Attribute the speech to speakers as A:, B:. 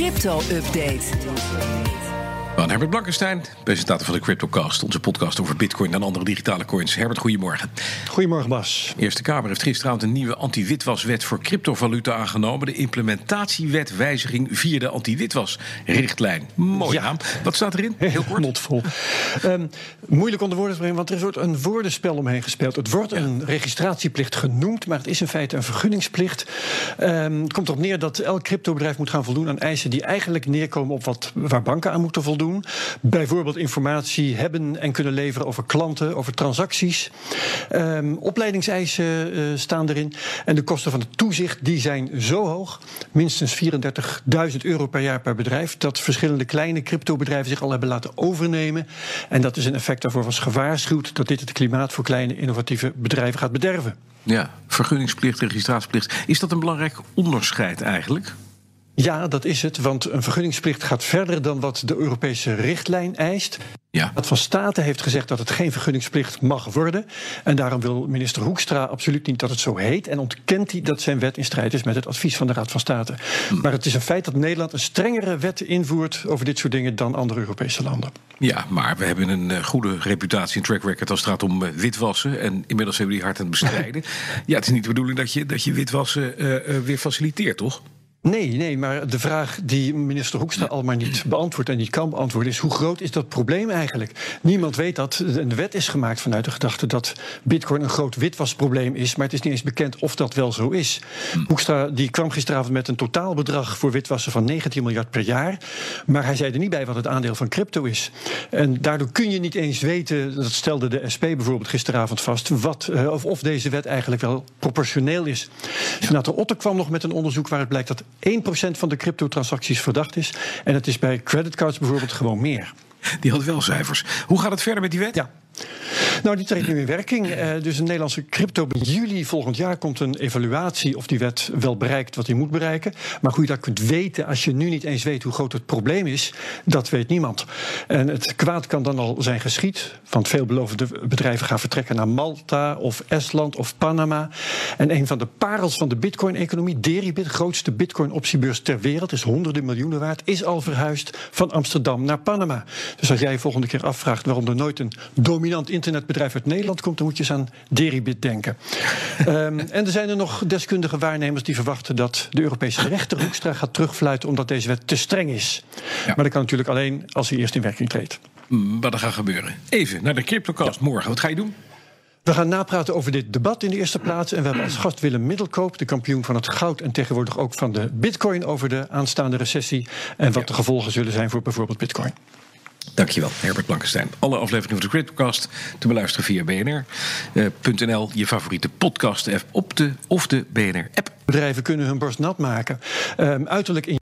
A: Crypto-update.
B: Van Herbert Blankenstein, presentator van de CryptoCast, onze podcast over Bitcoin en andere digitale coins. Herbert, goedemorgen.
C: Goedemorgen, Bas.
B: De Eerste Kamer heeft gisteravond een nieuwe anti-witwaswet voor cryptovaluta aangenomen. De implementatiewet wijziging via de anti-witwasrichtlijn. Mooi
C: Ja.
B: naam. Wat staat erin? Heel kort.
C: Mondvol. Ehm, moeilijk onder woorden te brengen, want er wordt een woordenspel omheen gespeeld. Het wordt een registratieplicht genoemd, maar het is in feite een vergunningsplicht. Ehm, het komt erop neer dat elk cryptobedrijf moet gaan voldoen aan eisen die eigenlijk neerkomen op wat, waar banken aan moeten voldoen. Bijvoorbeeld informatie hebben en kunnen leveren over klanten, over transacties. Ehm, opleidingseisen eh, staan erin. En de kosten van het toezicht die zijn zo hoog, minstens 34.000 euro per jaar per bedrijf, dat verschillende kleine cryptobedrijven zich al hebben laten overnemen. En dat is een effect daarvoor was gewaarschuwd dat dit het klimaat voor kleine innovatieve bedrijven gaat bederven.
B: Ja, vergunningsplicht, registratieplicht. Is dat een belangrijk onderscheid eigenlijk?
C: Ja, dat is het, want een vergunningsplicht gaat verder dan wat de Europese richtlijn eist.
B: Ja.
C: De Raad van State heeft gezegd dat het geen vergunningsplicht mag worden. En daarom wil minister Hoekstra absoluut niet dat het zo heet. En ontkent hij dat zijn wet in strijd is met het advies van de Raad van State. Maar het is een feit dat Nederland een strengere wet invoert over dit soort dingen dan andere Europese landen.
B: Ja, maar we hebben een eh, goede reputatie en track record als het gaat om eh, witwassen. En inmiddels hebben we die hard aan het bestrijden. ja, het is niet de bedoeling dat je, dat je witwassen eh, weer faciliteert, toch?
C: Nee, nee, maar de vraag die minister Hoekstra al maar niet beantwoordt en niet kan beantwoorden is: hoe groot is dat probleem eigenlijk? Niemand weet dat. Een wet is gemaakt vanuit de gedachte dat Bitcoin een groot witwasprobleem is, maar het is niet eens bekend of dat wel zo is. Hoekstra die kwam gisteravond met een totaalbedrag voor witwassen van 19 miljard per jaar, maar hij zei er niet bij wat het aandeel van crypto is. En daardoor kun je niet eens weten, dat stelde de SP bijvoorbeeld gisteravond vast, wat, eh, of, of deze wet eigenlijk wel proportioneel is. Senator Otter kwam nog met een onderzoek waaruit blijkt dat 1% van de cryptotransacties verdacht is. En het is bij creditcards bijvoorbeeld gewoon meer.
B: Die had wel cijfers. Hoe gaat het verder met die wet?
C: Ja. Nou, die treedt nu in werking. Eh, dus een Nederlandse crypto. In juli volgend jaar komt een evaluatie of die wet wel bereikt wat hij moet bereiken. Maar hoe je dat kunt weten als je nu niet eens weet hoe groot het probleem is, dat weet niemand. En het kwaad kan dan al zijn geschied. Want veelbelovende bedrijven gaan vertrekken naar Malta of Estland of Panama. En een van de parels van de bitcoin-economie, Deribit, grootste bitcoin-optiebeurs ter wereld, is honderden miljoenen waard, is al verhuisd van Amsterdam naar Panama. Dus als jij volgende keer afvraagt waarom er nooit een dominant internetbedrijf uit Nederland komt, dan moet je eens aan Deribit denken. Ehm, en er zijn er nog deskundige waarnemers die verwachten dat de Europese rechter Hoekstra gaat terugfluiten omdat deze wet te streng is. Maar dat kan natuurlijk alleen als hij eerst in werking treedt.
B: Mm, Wat er gaat gebeuren. Even naar de CryptoCast morgen. Wat ga je doen?
C: We gaan napraten over dit debat in de eerste plaats. En we hebben als gast Willem Middelkoop, de kampioen van het goud en tegenwoordig ook van de bitcoin over de aanstaande recessie. En wat de gevolgen zullen zijn voor bijvoorbeeld bitcoin.
B: Dankjewel, Herbert Blankenstein. Alle afleveringen van de CryptoCast te beluisteren via bnr.nl. je favoriete podcast-app op de of de BNR-app.
C: Bedrijven kunnen hun borst nat maken. Ehm, uiterlijk in